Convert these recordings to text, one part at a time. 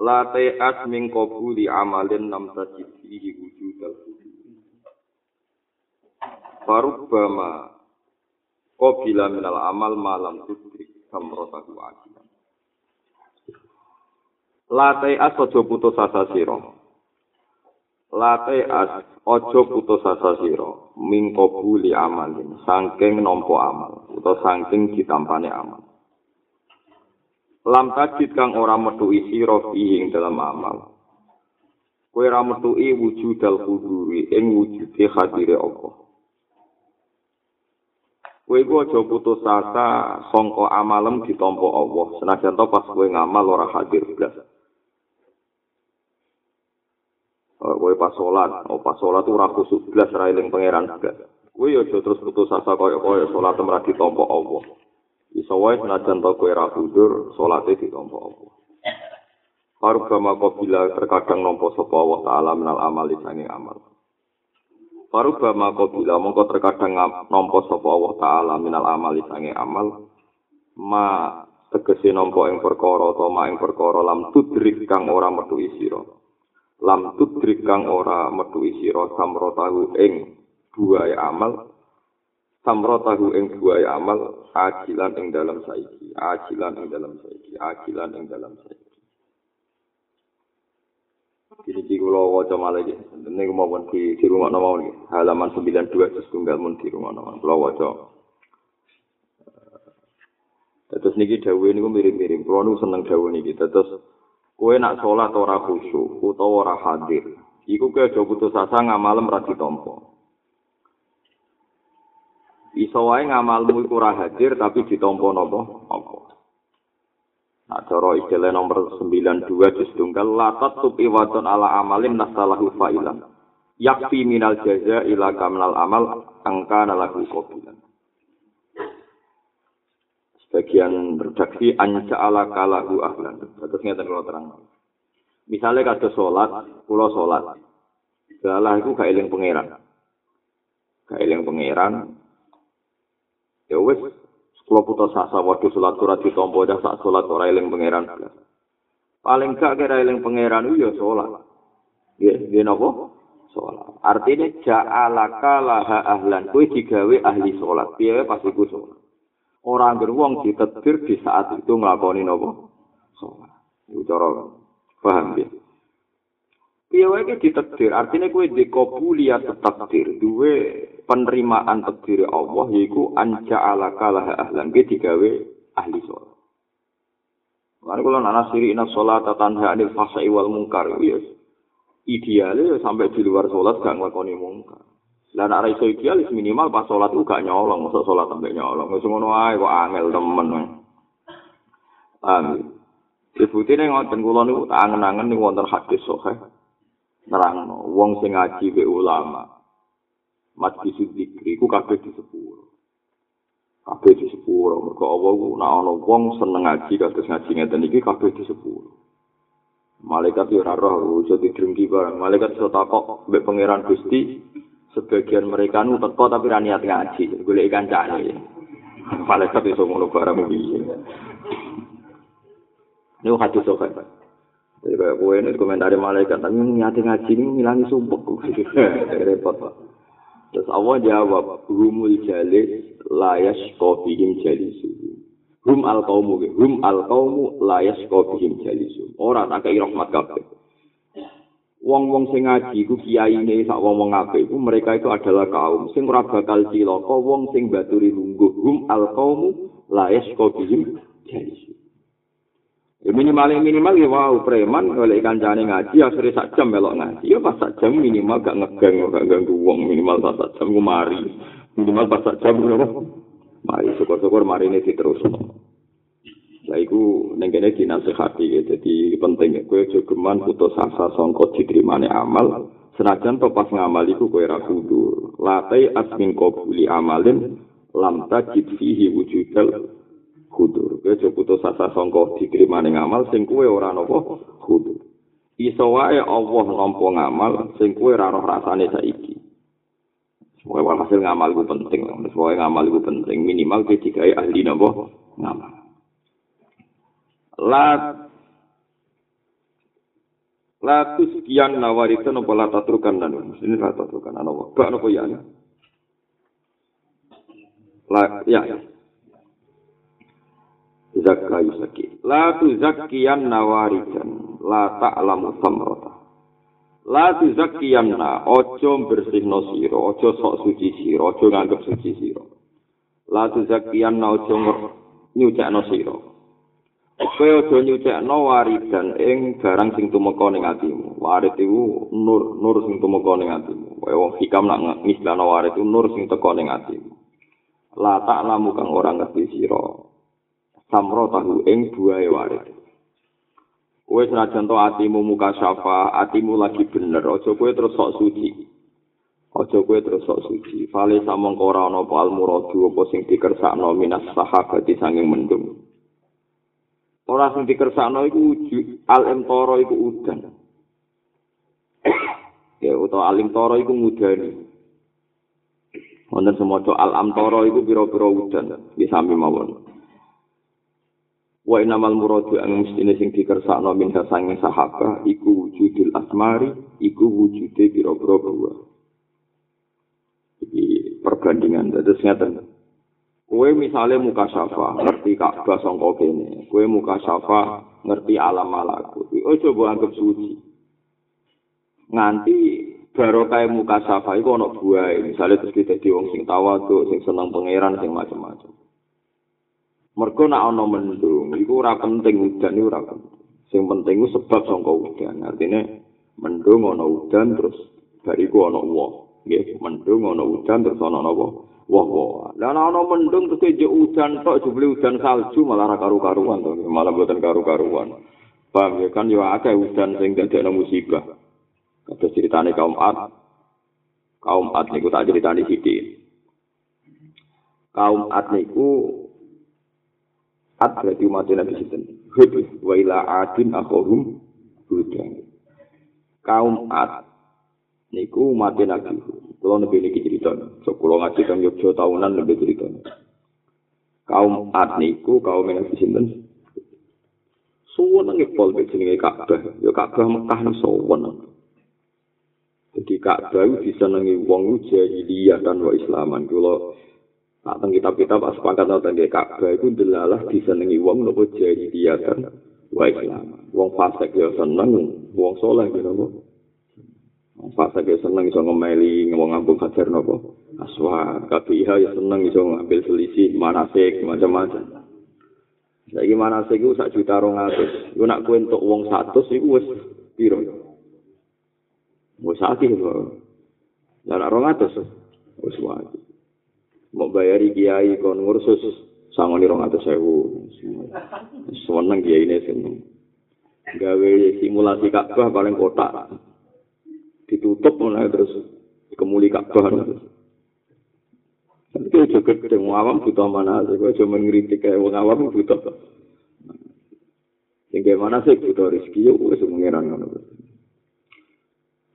La ta'at min qabuli amalin nam tajid wujudal wujud. Farubbama qabila minal amal malam tudrik samrotahu ajilan. La ta'at ojo putus asa sira. La ta'at ojo putus asa sira min qabuli amalin saking nampa amal utawa saking ditampane amal. Lam tajid kang ora metuhi sira ing dalam amal kowe ora metuhi wujudal kuduri ing wujude hadire Allah kowe iku aja putus asa sangka amalem ditampa Allah senajan to pas kowe ngamal ora hadir blas Oh, kowe pas salat, oh pas salat ora kusuk blas ra eling pangeran blas. Kowe aja terus putus asa kaya-kaya salat ora ditampa Allah. Iso wae senajan to kowe ra mundur, salate ditampa apa. Harga maka bila terkadang nampa sapa Allah taala menal amali sange amal. Paruba maka bila mongko terkadang nampa sapa Allah taala minal amali sange amal. Ma tegese nampa ing perkara utawa ing perkara lam tudrik kang ora metu sira. Lam tudrik kang ora metu sira samrotahu ing buaya amal samrotahu ing buaya amal ajilan ing dalam saiki ajilan ing dalam saiki ajilan ing dalam saiki Kini di kulo waca malah iki ini kemauan di di rumah nama ini halaman 92 terus tunggal mun di rumah nama waca Terus niki dawe niku mirip-mirip. Kulo niku seneng dawe niki. Terus kowe nak salat ora khusyuk utawa ora hadir, iku kowe aja putus asa ngamalem ra ditampa. Iso wae ngamalmu iku ora hadir tapi ditampa napa apa Nah, cara istilah nomor 92 juz tunggal latat tupi wadon ala amalin nasalahu fa'ilan. Yakfi minal jaza ila kamnal amal angka nalahu qabilan. Sebagian redaksi anja ala kalahu ahlan. Terus ngeten kula terang. Misalnya kado salat, kula salat. Salah iku gak eling pangeran. Gak eling pangeran, ya wis kula putus asa waktu salat ora ditampa dah sak salat ora eling pangeran. Paling gak kira eling pangeran ya salat ya nggih napa? Salat artine ja'alaka laha ahlan. Kuwi digawe ahli salat piye pas iku salat ora anggere wong ditetir di saat itu nglakoni napa? Salat iku cara paham ya Piye wae ditetir, artinya kue dikobuliat takdir, duwe penerimaan takdir Allah yaiku anja ala kalah ahlan ge digawe ahli sholat. Lalu kalau anak siri ina sholat tanha anil fasa iwal mungkar, ya idealnya sampai di luar sholat gak ngelakoni mungkar. Dan arah iso idealis minimal pas sholat itu gak nyolong, masa sholat sampai nyolong. Masa ngono ae kok angel temen. Amin. Dibutine ngoten kula niku tak angen-angen niku wonten hadis sahih. Nerangno wong sing ngaji be ulama majlis zikri ku kabeh di sepuro kabeh di sepuro mergo Allah ku nek ana wong seneng ngaji kados ngaji ngeten iki kabeh di sepuro malaikat yo ora roh iso didrengki bareng malaikat iso takok mbek pangeran Gusti sebagian mereka nu teko tapi ra niat ngaji golek kancane. Malaikat iso ngono bareng piye. Ini hadis sokai, Jadi kayak gue ini komentari malaikat, tapi nyati ngaji ini ngilangi sumpah. Repot pak. Terus Allah jawab, Rumul jalis layas kofihim jalisu. Rum al kaumu, rum al kaumu layas kofihim jalisu. Orang tak kayak rahmat kabeh. Wong-wong sing ngaji ku kiai ini sak wong-wong ngabe itu mereka itu adalah kaum sing ora bakal cilaka wong sing baturi lungguh rum al kaumu layas kofihim jalisu. Ya minimal minimal ya wow preman oleh kancane ngaji akhirnya sak jam melok ngaji. Ya pas sak jam minimal gak ngegang gak ganggu wong minimal pas sak jam ku mari. Minimal pas sak jam ngono mari syukur-syukur mari ini diterus Lah iku ning kene dinasehati ya, dadi penting. Ya. kowe aja geman putus asa sangka diterimane amal. Senajan to pas ngamal iku kowe ra kudu. Latai asmin qabuli amalin lam tajid fihi wujudal kudur. Kowe putus asa sangka diterimane amal sing kowe ora napa kudur. Iso wae Allah nampa ngamal sing kowe ora roh rasane saiki. Semoga hasil ngamal itu penting. Semoga ngamal itu penting. Minimal ketika ahli napa ngamal. la la tuskian nawarita nopo la tatrukan dan ini la tatrukan nopo gak nopo ya la ya zakka yusaki la tu zakkiyan la ta'lamu samrata la tu zakkiyan na ojo bersihno sira ojo sok suci sira ojo nganggep suci sira la tu zakkiyan na ojo nyucakno sira Kowe aja nyucekno waridan ing barang sing tumeka ning atimu. Warid iku nur, nur sing tumeka ning atimu. Kowe wong hikam nak ngistilahno warid iku nur sing teka ning atimu. La tak lamu kang ora ngerti sira. Samro tahu ing buahe warid. Kowe senajan to atimu muka syafa, atimu lagi bener, aja kowe terus sok suci. Aja kowe terus sok suci. Fale samong ora ana apa almuradu apa sing dikersakno minas sahabati sanging mendung. ora sing dikersakno iku al imtara iku udan ya utawa al imtara iku mudani wonten semoco al amtara iku pira-pira udan di sami mawon wa inamal muradu ang mestine sing dikersakno min sanging sahabat iku wujudul asmari iku wujude pira-pira buah iki perbandingan terus ngaten Kue misalnya muka syafa, ngerti Ka'bah sangka kene. Kue muka syafa, ngerti alam malakut. Oh coba anggap suci. Nganti baru kayak muka syafa itu ono buai. Misalnya terus kita di wong sing tawaduk, sing seneng pangeran, sing macam-macam. Mergo nak ono mendung, itu ora penting udan itu ora penting. Sing penting itu sebab sangka udan. Artinya mendung ono udan terus bariku ono uang. Mendung ono udan terus ono ono wah wah dan ana mendung terus aja udan tok jebule udan salju malah ra karu-karuan to. Malah mboten karu-karuan. Paham ya? Kan yo akeh udan sing dadekno musibah. Kata ceritane kaum Ad. Kaum Ad niku tak ceritani sithik kaum Ad niku Ad berarti umat Nabi sinten Hud wa ila adin akhum Hudan kaum Ad niku umat Nabi Kalau nabi ini cerita, so kalau ngaji kan Yogyo tahunan lebih cerita. Kaum Ad niku kaum nabi sinten. Suwon nang pol be jenenge Ka'bah. Ya Ka'bah Mekah nang suwon. Jadi Ka'bah disenengi wong jahiliyah dan wa Islaman. Kalau tak teng kitab-kitab sepakat nonton di Ka'bah itu delalah disenengi wong nopo jahiliyah dan wa Islaman. Wong fasik ya seneng, wong soleh gitu nopo. Pak Sake seneng iso ngemeli ngomong ngambung hajar nopo. Aswa, KPIH ya seneng iso ngambil selisih, manasik, macam-macam. Lagi manasik itu sak juta rong atus. Iku nak kue untuk uang satu, itu wes piro. Wes sakit itu. Dan rong atus, wes Mau bayari kiai kon ngursus sama ni rong atus sewu. Seneng kiai ini seneng. Gawe simulasi kakbah paling kotak. ditutup mulai terus kemuli Ka'bah Tapi itu juga gede, awam butuh mana sih? Gue cuma ngeritik kayak wong awam butuh. Yang kayak mana sih butuh rezeki? Yo, gue cuma ngiran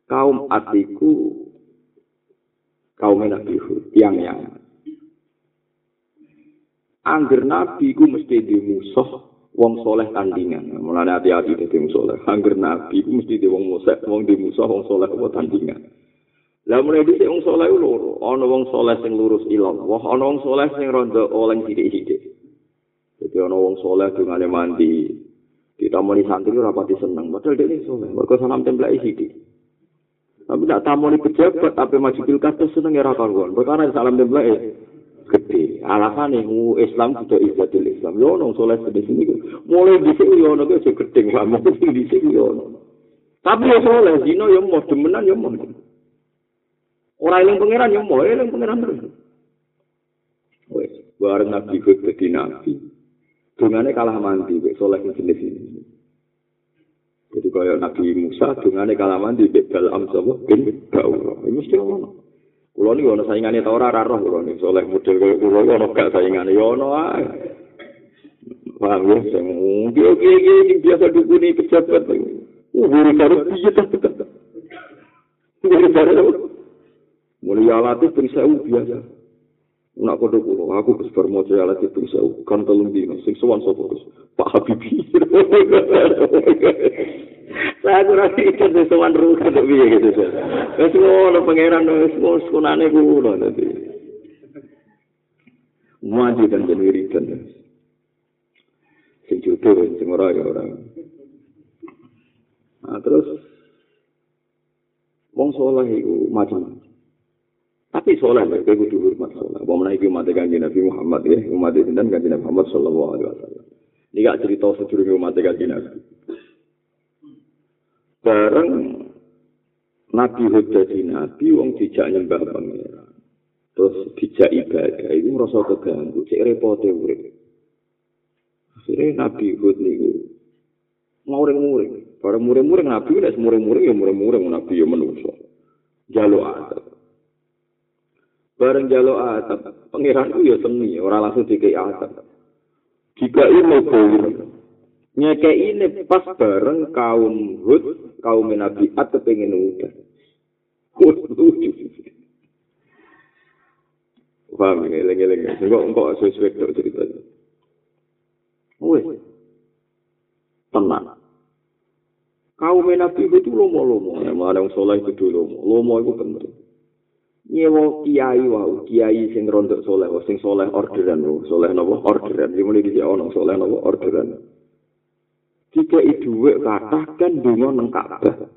Kaum atiku, kaum Nabi Hud, yang yang. Angger Nabi ku mesti dimusuh wong soleh tandingan. Mulane hati-hati wong soleh. Angger nabi ku mesti di wong musa, wong di musa wong soleh apa tandingan. Lah mulai dhisik wong soleh ku loro. Ana wong soleh sing lurus ilang, wah ana wong soleh sing rondo oleng sithik-sithik. Dadi ana wong soleh dungane mandi. Ditamoni santri ora pati seneng, padahal dia soleh. Mergo sanam templek sithik. Tapi tak tamoni pejabat, tapi maju pilkada seneng ya ra karuan. Perkara salam templek gede. Alasan yang Islam sudah ibadah Islam. Ya ono soleh di sini. Mulai di sini ya ono ke gede. Nggak mau di sini ono. Tapi ya soleh. Zino ya mau demenan ya mau. Orang yang pangeran ya mau. Yang pangeran terus. Wes, bareng Nabi Hud jadi Nabi. dungane kalah mandi mek soleh jenis ini. Jadi kaya Nabi Musa dungane kalah mandi mek Balam sapa bin Baura. Ini mesti ngono. Kulo niku ana saingane ta ora roh kulo niku soleh model kaya kulo ana gak saingane ya ana ae. Paham ya, sing oke oke biasa dukuni pejabat. Uh, buru karo piye ta? Buru karo. Mulai alat itu biasa. Nak kodo kulo, aku bar maca alat itu bisa kan telung dino sing sowan sapa terus Pak Habibi. Saya ora pikir wis sowan ru kan piye gitu. Wis ngono pangeran wis ngono sunane kulo nanti. Maju dan jadi wiridan. Sing jodoh sing ora ya ora. Nah, terus wong saleh iku macam-macam. Tapi soleh, mereka kudu hormat soleh. Apa menaiki umat kanji Nabi Muhammad ya, umat itu dan kanji Nabi Muhammad Sallallahu Alaihi Wasallam. Ini gak cerita sejurus umat kanji Nabi. Bareng Nabi Hud Nabi, wong dijak nyembah pangeran. Terus dijak ibadah, itu merasa keganggu, cek repotnya urip. Akhirnya Nabi Hud niku muring-muring. Bareng muring-muring Nabi, nek muring-muring ya muring-muring Nabi ya menungso. Jaluk adab. Bareng jalo atap pangeran ku ya seni ora langsung dikei atap jika ini boleh nyeke ini pas bareng kaum hud kaum nabi atap pengen udah. Paham ya lengi lengi enggak enggak sesuai dok cerita wes tenang. Kaum nabi itu lomo lomo yang mana yang soleh itu lomo lomo itu penting nyewa kiai wau kiai sing rontok soleh sing soleh orderan wo soleh nopo orderan. Iki mulai dhisik ana soleh nopo orderan. Jika itu kata kan dungo nang Ka'bah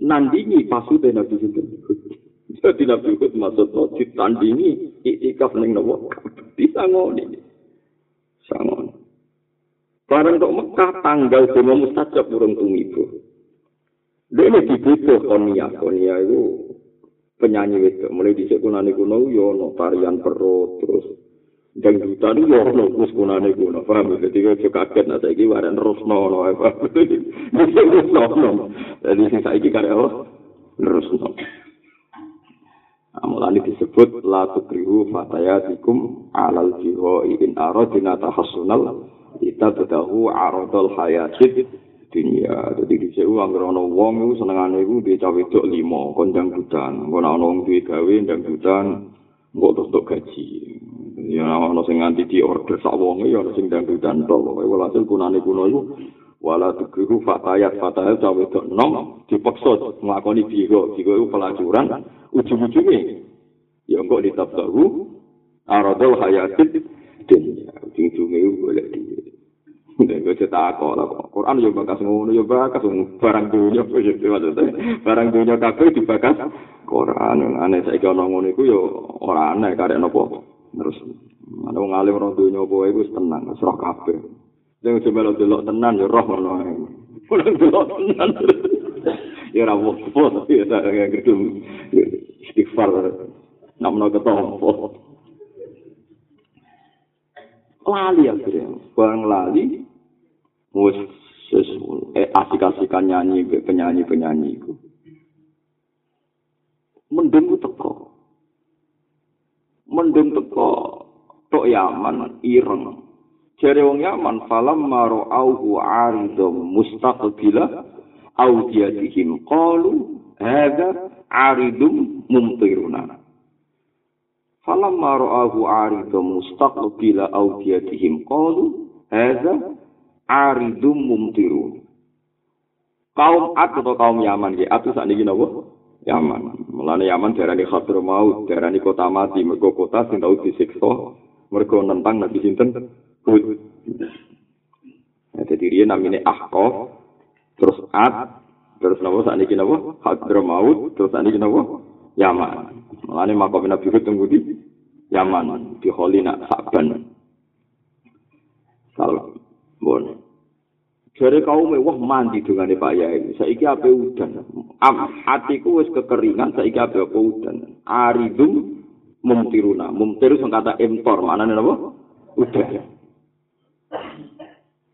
nandingi pasude nabi sinten? Jadi nabi ikut maksud ditandingi iktikaf ning nopo bisa ngoni sangon bareng tok Mekah tanggal demo mustajab urung tumibo Dene dibutuh konia, konia itu penyanyi itu mulai di sekunane kuno yo no tarian perut terus dangdutan yo no kus kunane kuno paham gue juga kaget nah saya gini waren terus no no apa terus no no jadi sing saya gini karya oh terus no Mulane disebut la tukrihu fatayatikum alal jiho in aradina tahassunal kita bedahu aradul hayatid dunia. Jadi di sini uang wong itu senengane itu dia cawe dok limo kondang hutan. Nak nong duit gawe kondang hutan, nggak terus gaji. Ya ono sing nganti di order sak ya ono sing ndang hutan tok. Pokoke walhasil kunane kuno itu wala tukiru fatayat fatayat cawe dok nom dipaksa nglakoni bigo bigo itu pelacuran ujung-ujungnya ya kok ditabdahu aradul hayatid dunia ujung-ujungnya itu boleh di Nek kok cetak kok. Quran yo bakas ngono yo bakas. Barang dunya barang dunya kabeh dibakas. Quran aneh. Saiki ana ngono iku yo ora aneh karek napa. Terus ana wong alim ora dunya apa iku tenang wis roh kabeh. Sing coba lo delok tenan yo roh ngono ae ora delok tenan. Yo ora apa ya tak gedung istighfar. Namno ketompo lali akhirnya. Barang lali wis eh, asik-asikan nyanyi penyanyi-penyanyi iku. Mendung teko. Mendung teko tok Yaman ireng. Jare wong Yaman falam maro auhu aridum mustaqbila audiyatihim qalu hadza aridum mumtiruna. Falam maro auhu aridum mustaqbila audiyatihim qalu hadza aridum mumtiru. Kaum Ad atau kaum Yaman ya, Ad saat ini napa? Yaman. Mulane Yaman darani Khadir Maut, darani kota mati, mergo kota sing tau disiksa, mergo nentang nabi sinten? Hud. Nah, jadi dia namanya Ahqaf, terus Ad, terus napa saat ini napa? Khadir Maut, terus saat ini napa? Yaman. Mulane makom Nabi Hud tunggu di Yaman, di Kholina, Saban. Salam. Bon. Jare kaum wah mandi dungane Pak Yai. Saiki ape udan. Atiku wis kekeringan saiki ape apa udan. Aridum mumtiruna. Mumtiru sing kata impor, manane napa? Udan.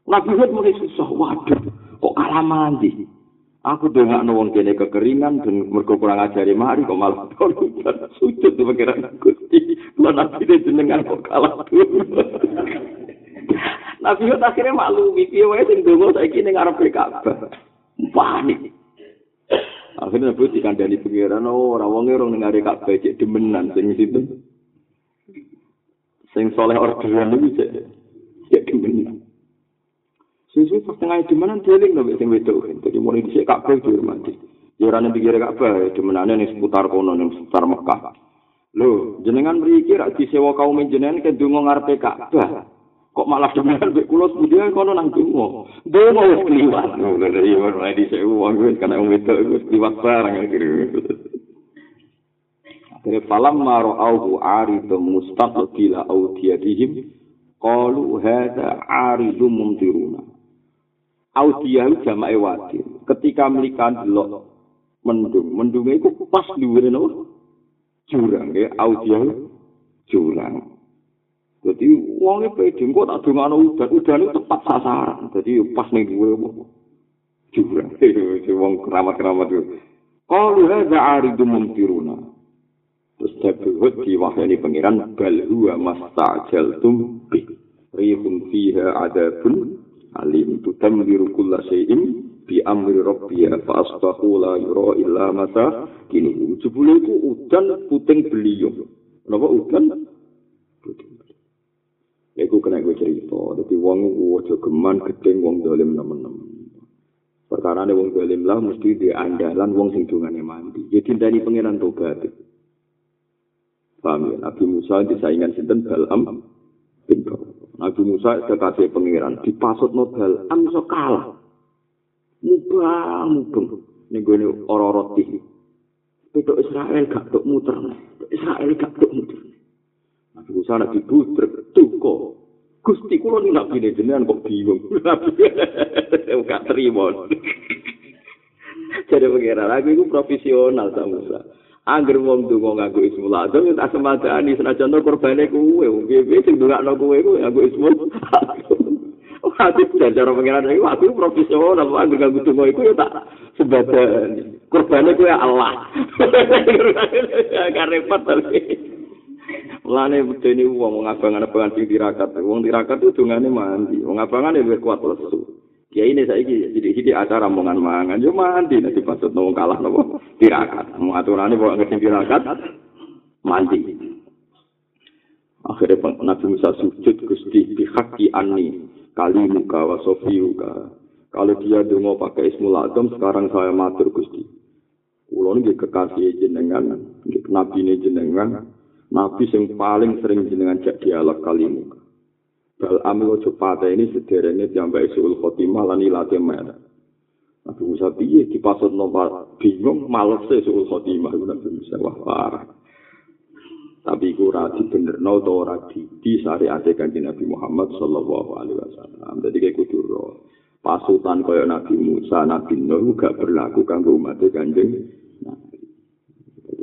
Nabi Hud mulai susah. Waduh, kok kalah mandi? Aku dongak wong kene kekeringan dan mergo kurang ajari mari kok malah dan sujud di pikiran Gusti. Lah nabi jenengan kok kalah. Nabi Hud akhirnya maklumi piye wae sing donga saiki ning arep Ka'bah. Panik. Akhirnya Nabi dikandani pikiran oh ora wong ora ning arep Ka'bah cek demenan sing situ. Sing soleh orderan iki cek cek demenan. Sesuai pas tengah demenan dealing lho sing wedok. Jadi mulai dhisik kabeh dihormati. Ya ora ning pikir kabeh demenane ning seputar kono ning seputar Mekah. Lho, jenengan mriki rak disewa kaum jenengan ke donga ngarepe Ka'bah. Kok malah demenan mbek kula sepundi kono nang donga. Donga wis kliwat. Lho, iya mulai dhisik wong wis kana wong wedok wis kliwat barang akhirnya. Akhirnya falam maro auhu aridu mustaqbila audiyadihim qalu hadha aridu mumtiruna. Audiyah jamae wadi. Ketika melikan delok mendung, mendung itu pas dhuwure no jurang ya audiyah jurang. Jadi wonge pede kok tak dongano udan, udan itu tepat sasaran. Jadi pas ning dhuwure jurang. Wong keramat-keramat itu. Qalu hadza aridu mumtiruna. Terus Dabuhud diwahyani pengiran bal huwa mastajaltum bi. Rihun fiha adabun alim tu tamdiru kulla shay'in bi amri rabbiya fa asbahu la yura illa mata kini jebule iku udan puting beliung napa udan puting Iku kena gue cerita, jadi wong wajah geman gedeng wong dolim nemen-nemen. Perkara wong dolim lah mesti di andalan wong sing dungane mandi. Jadi dari pangeran tobat. Paham ya? Nabi Musa disaingan sinten Balam bin Nabi Musa kekasih pangeran dipasut nobel am iso kalah. Mubang ning gone ora roti. Pedok Israel gak tok muter. Israel gak tok muter. Nabi Musa nak dibutrek tuko. Gusti kula ning nabi jenengan kok bingung. Gak terima. Jadi pangeran aku itu profesional sama Musa. Angger wong donga nganggo ismul azam tak semadani senajan to korbane kuwe wong piye sing ndongakno kuwe kuwe nganggo ismul Aku jajar pengiran itu, aku profesional, aku anggur nganggur tunggu itu ya tak sebadan. Korbannya itu ya Allah. Gak repot tapi. Mulane bedeni wong ngabang-abangan sing tirakat. Wong tirakat itu dungane mandi. Wong abangan ya kuat lesu. Ya ini saya ini jadi jadi acara mangan mangan, yo mandi nanti pasut nong kalah nopo tirakat. Mau aturan ini bawa ngerti tirakat mandi. Akhirnya Nabi Musa sujud gusti dihaki ani kali muka wa sofiuka. Kalau dia dulu pakai ismul adam, sekarang saya matur gusti. Kulo ini kekasih jenengan, nabi ini jenengan, nabi yang paling sering jenengan jak dialog kali muka. Bal amil ojo ini sederhana diambil suul khotimah lan ilate merah. Nabi Musa piye dipasut nomor bingung males suul khotimah Nabi Musa wah parah. Tapi iku ora dibenerno utawa ora di syariat kanjeng Nabi Muhammad sallallahu alaihi wasallam. Dadi kayak kudu pasutan kaya Nabi Musa, Nabi Nuh gak berlaku kanggo umat kanjeng Nabi.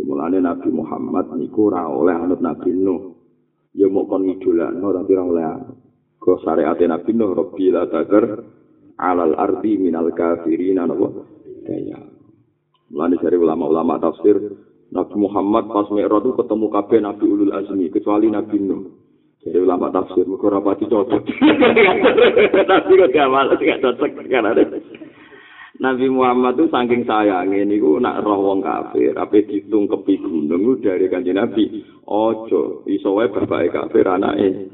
Mulane Nabi Muhammad niku ora oleh anut Nabi Nuh. Ya mau kon ngidolakno tapi ora oleh Kau syariat Nabi Nuh Rabbi la tagar alal ardi minal kafirin napa kaya. Mulane dari ulama-ulama tafsir Nabi Muhammad pas Mi'raj itu ketemu kabeh Nabi Ulul Azmi kecuali Nabi Nuh. Jadi ulama tafsir mergo ora pati cocok. Tapi kok gak malah gak cocok kan ada. Nabi Muhammad itu saking sayangnya niku nak roh wong kafir, apa dihitung kepi gunung dari kanjeng Nabi. Ojo, iso wae bapake kafir anake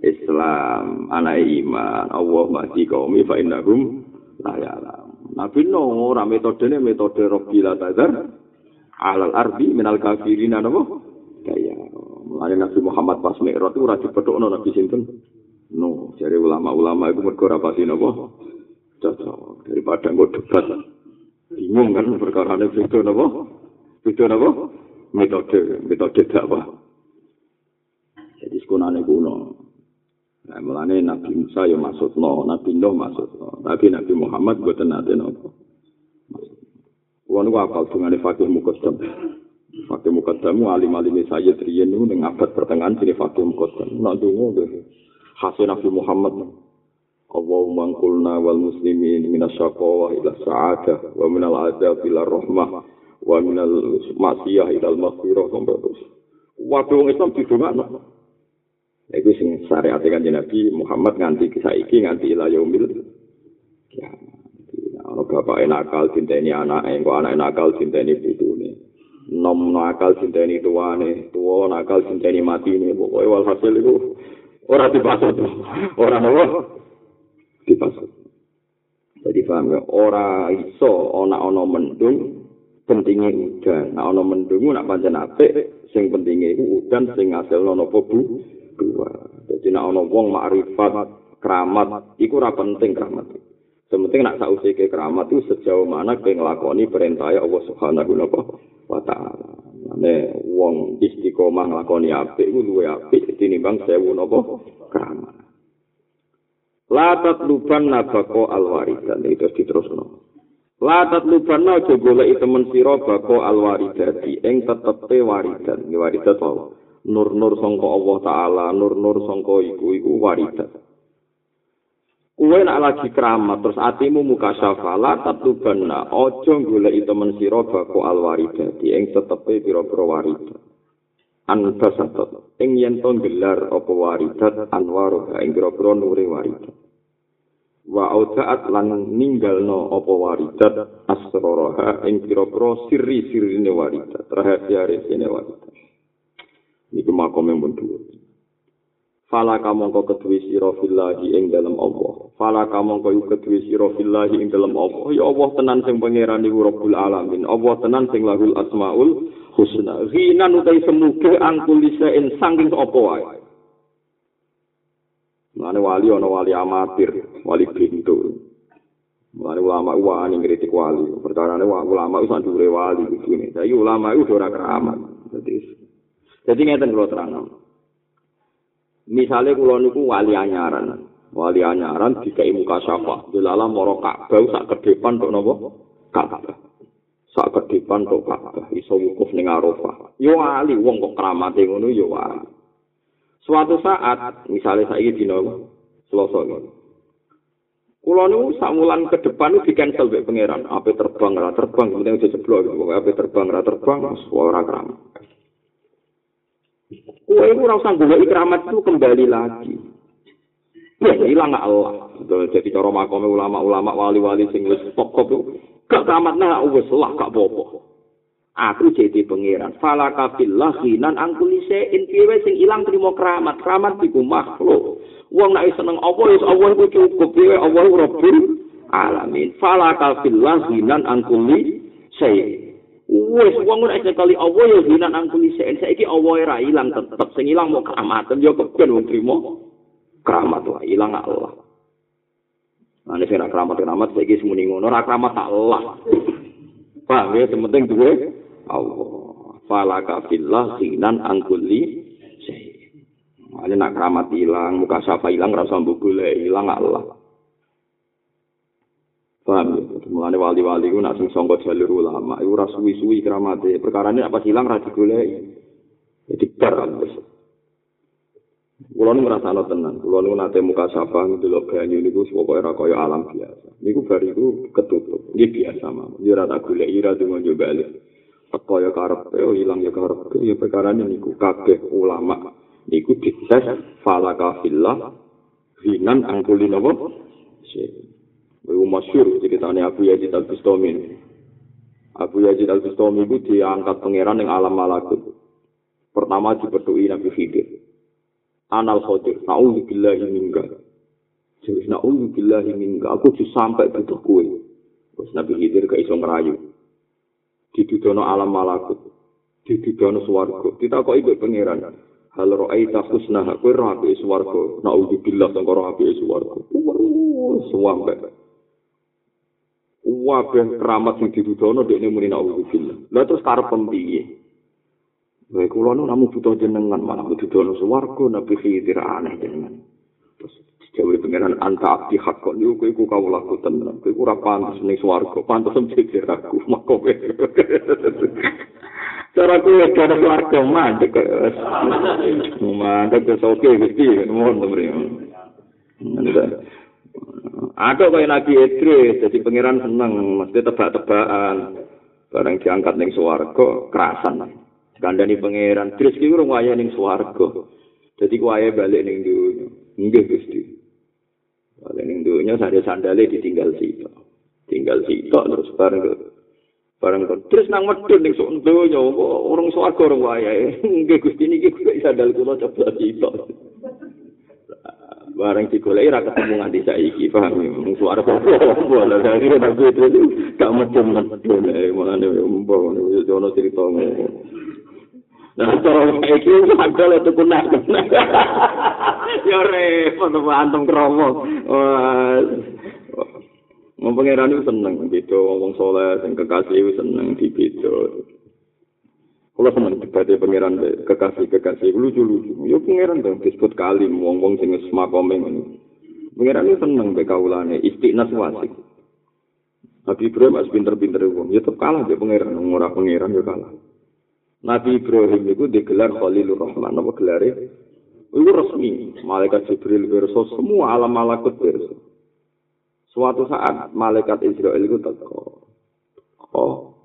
Islam, anak iman, Allah mati kaum fa innahum la ya'lam. Nabi no ora metodene metode Rabbil Tazar alal ardi minal kafirin ana apa? Kaya mulane Nabi Muhammad pas Mi'raj itu ora dipethukno Nabi sinten? No, jare ulama-ulama itu mergo ora pasti napa? Cocok daripada nggo debat. Bingung kan perkara ini beda napa? Beda napa? Metode, metode dakwah. Jadi sekunane kuno. Nah, mulane Nabi Musa ya maksud no, Nabi Nuh maksud no. Tapi Nabi Muhammad buatan nate nopo. Niku apal dungane fakih mukaddam. Fakih mukaddam alim-alim saya triyen niku ning abad pertengahan sini fakih mukaddam. Nak donga hasil Nabi Muhammad. Allahumma qulna wal muslimin minasyaqwa ila sa'adah wa minal adab ila rahmah wa minal maksiyah ila maghfirah sampai terus. Waktu wong Islam didongakno. Iku sing syariat kanjeng Nabi Muhammad nganti saiki nganti ila yaumil ya. Ana bapak nakal cinteni anake, kok anake nakal cinteni putune. Nom nakal cinteni tuane, tuwa nakal cinteni matine, pokoke walhasil iku ora dibasut. Ora nopo? Dibasut. Jadi paham ya, ora iso ana ana mendung pentingnya udan. Nah ana mendung nak pancen apik, sing pentingnya iku udan sing ngasilno napa bu? dua. Jadi nak ono wong makrifat keramat, iku ora penting keramat. Sementing nak sausi ke keramat itu sejauh mana ke ngelakoni perintah Allah Subhanahu wa taala. Mane wong istiqomah nglakoni apik iku luwe apik tinimbang sewu napa keramat. La tatluban nabako alwaridan itu diterusno. La tatluban aja goleki temen sira bako alwaridati ing tetepe waridan. Waridat wae. nur-nur sangka Allah taala, nur-nur sangka iku iku waridat. Kuwe nak lagi keramat terus atimu muka syafala tatubana aja golek temen sira bako alwaridati ing tetepe pira-pira waridat. Anta satot ing yen to gelar apa waridat anwar ing pira-pira nure waridat. Wa audaat lan ninggalno apa waridat asraraha ing pira-pira sirri-sirrine waridat, rahasia-rahasiane waridat. niku makom yang dhuwur. Fala kamangka kedue sira fillahi ing dalem Allah. Fala kamangka iku kedue sira fillahi ing dalem Allah. Ya Allah tenan sing pangeran iku Rabbul Alamin. Allah tenan sing lahul asmaul husna. Ghinan utai semuge angkul lisain sangking apa wae. Mane wali ana wali amatir, wali pintu. Mane ulama wani ngritik wali. Perkara ulama wis dhuwure wali iki. Saiki ulama iku ora keramat. Dadi Jadi ngeten kula terang. Misale kula niku wali anyaran. Wali anyaran dikai muka syafa. Dilala moro Ka'bah sak kedepan tok napa? Ka'bah. Sak kedepan tok Ka'bah iso wukuf ning Arafah. Yo wali wong kok kramate ngono yo wali. Suatu saat, misalnya saiki dina Selasa ngono. Kulo niku sak wulan ke depan di cancel mbek pangeran. Ape terbang ora terbang, penting aja jeblok gitu. Ape terbang ora terbang, ora keramat. Kue itu rasa gue ikramat itu kembali lagi. Ya hilang gak Allah. Jadi cara makom ulama-ulama wali-wali sing wis pokok gak keramat nah wis lah gak bobo. Aku jadi pangeran. Fala kafillah hinan angkulise intiwe sing ilang terima keramat. Keramat iku makhluk. Wong nek seneng apa wis Allah iku cukup. Piye Allah Rabbul alamin. Fala kafillah hinan angkulise Wes wong nek sekali Allah ya hinan angkuli sen saiki Allah ora ilang tetep sing ilang mau keramatan ya keben wong trimo keramat wae ilang Allah. Ane sing keramat keramat saiki semuni ngono ora keramat Allah. Paham ya penting duwe Allah. Falaka fillah hinan angkuli sen. Ane nak keramat ilang muka sapa ilang rasa mbok golek ilang Allah. Paham ya? Mulane wali-wali ku nak sing sangka jalur ulama iku ora suwi-suwi kramate. Perkara ini apa hilang ra digoleki. Jadi bar Kulo nu ngrasa tenan. Kulo nu nate muka sapa ndelok banyu niku pokoke ora kaya alam biasa. Niku bar iku ketutup. Nggih biasa mawon. Yo ora tak goleki ora dungo yo bali. Teko yo karep yo ilang yo karep. Yo perkara niku kabeh ulama niku dites falaka fillah hinan angkulin apa? Iku masyur ceritanya Abu Yazid Al-Bustami. Abu Yazid Al-Bustami itu diangkat pangeran yang alam malakut. Pertama diberdui Nabi Khidir. Anal Khodir, na'udhu billahi minka. Jadi na'udhu billahi minka, aku bisa sampai butuh kue. Terus Nabi Khidir ke iso ngerayu. Didudono alam malakut. Didudono suwargo. Kita kok pangeran. Hal ro'aita khusnah, kue rapi suwargo. Na'udhu billah, sangka rapi suwargo. Suwampe. wabeh keramat sing didudono dekne muni naudzubillah. Lah terus karep piye? Wae kula nu namu butuh jenengan malah didudono swarga nabi khidir aneh jenengan. Terus jawi pengenan anta abdi hakon niku kowe iku kawula ku tenan. Kowe ora pantes ning swarga, pantes mikir aku mako. Cara kowe kada swarga mandek. Mandek wis oke Gusti, mohon to Ada kaya Nabi Idris, jadi pangeran seneng, mesti tebak-tebakan. Barang diangkat ning swarga, kerasan. Kandani pangeran, Idris ki urung waya ning swarga. Jadi kuwaye balik ning dunya. Nggih Gusti. Balik ning dunya sadhe sandale ditinggal sitok. Tinggal sitok terus bareng bareng terus nang medun ning sok donya orang swarga orang wayahe. Nggih Gusti niki kuwi sandal kula coba sitok. bareng digoleki ra ketemu nganti saiki paham mung suara apa lha dari nabi itu gak macam macam eh malah ne umbo ne jono cerita Cara iki ada lek tuku nak. Ya repot antum kromo. Wah. pangeran itu seneng gitu, ngomong soleh, yang kekasih itu seneng di gitu. Kalau seneng dibati pangeran kekasih kekasih lucu lucu. Ya pangeran dong disebut kali wong wong sing semakome ini. Pangeran itu seneng be kaulane istiqnas wasik. Nabi Ibrahim masih pinter-pinter wong, ya tetap kalah dia pangeran, ngurah pangeran ya kalah. Nabi Ibrahim itu digelar Khalilur Rahman, apa gelarnya? Itu resmi, malaikat Jibril verso semua alam malakut verso. Suatu saat malaikat Israel itu teko. Oh,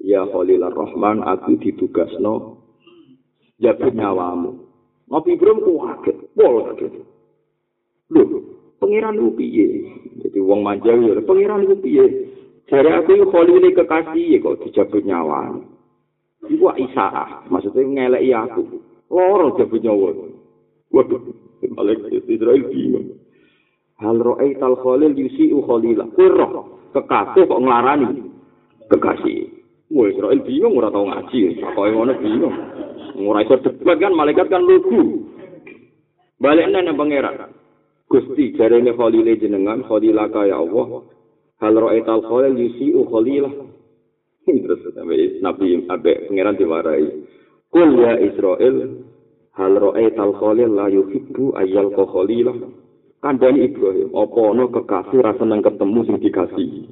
ya Khalilur Rahman aku ditugasno jaga nyawamu Nabi Ibrahim ku kaget pol kaget lho pangeran lu piye jadi wong manja ya pangeran lu piye jare aku yo kekasih kok dijabut nyawa iku Isa maksudnya ngeleki aku loro jabut nyawa waduh malaikat Israel bingung hal ro'aital Khalil yusi'u Khalilah kuwi kekasih kok nglarani kekasih Wah, Israel bingung ora tau ngaji, pokoke ngono bingung. Ora iso debat kan malaikat kan lugu. Balik nang pangeran. Gusti jarene khalile jenengan khalila kaya Allah. Hal ra'aital khalil yusi'u khalilah. Terus sampai Nabi Abe pangeran diwarai. Kul ya Israel hal ra'aital khalil la yuhibbu ayyal khalilah. Kandani Ibrahim, apa ono kekasih rasa nang ketemu sing dikasihi.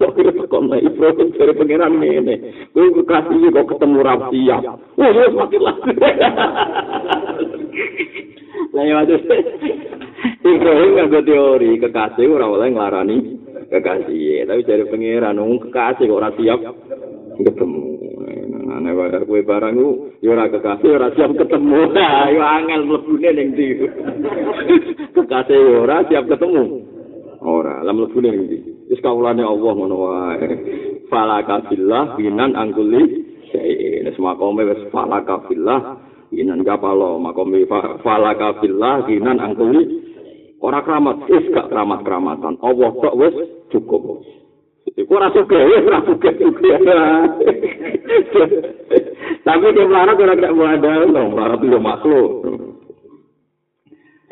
Tapi kok nek Ibrahim dari pangeran ngene. Kowe kekasih kok ketemu rapi ya. Wah, wis mati lah. Lah ya waduh. Ibrahim nganggo teori kekasih ora oleh nglarani kekasih. Tapi dari pangeran wong kekasih kok siap ketemu. Nah, nek kowe barang ku ya ora kekasih ora siap ketemu. Nah, yo angel mlebune ning ndi. Kekasih ora siap ketemu. Ora, lah mlebune ning ndi. Wis kawulane Allah ngono wae. Falaka billah binan angkuli sae. Wis makome wis falaka billah binan kapalo makome falaka billah binan angkuli ora keramat, wis gak keramat-keramatan. Allah tok wis cukup. Iku ora wis ora suka Tapi dia melarang ora gak mau ada, melarang itu makhluk.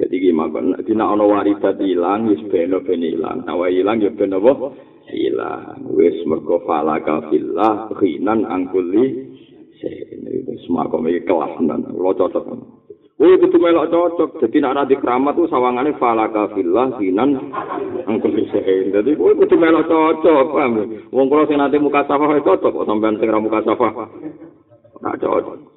Jadi gimana? Dina ono waridat hilang, wis beno ben hilang. Nawa hilang ya ben apa? Hilang. Wis mergo falaka fillah khinan angkuli. Wis makom iki kelas tenan. Lo cocok. Wih, itu melok cocok. Jadi nak nanti keramat tuh sawangannya falaka fillah khinan angkuli sein. Jadi wih, itu melok cocok. Paham? Wong kalau sing nanti muka safah cocok. Kok sampean sing muka safah? Nak cocok.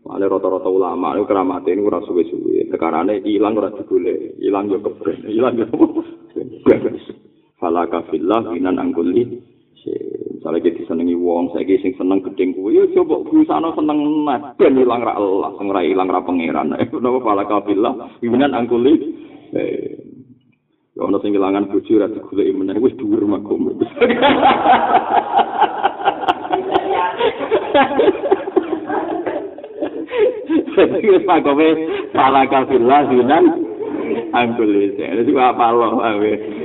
Mane rata-rata ulama itu keramat ini ora suwe-suwe. Tekanane ilang ora digole, ilang yo kebren, ilang yo. Falaka fillah minan angguli. Misalnya kita senengi wong, saya sing seneng gedeng kuwi, ya coba berusaha seneng net, ben ilang ra Allah, sing ra ilang ra pangeran. Napa falaka fillah minan angguli. Ya ono sing ilangan bojo ra digoleki meneh wis dhuwur makom. Wis pakome para kafirlah dinan angkul wis. Jadi apa lo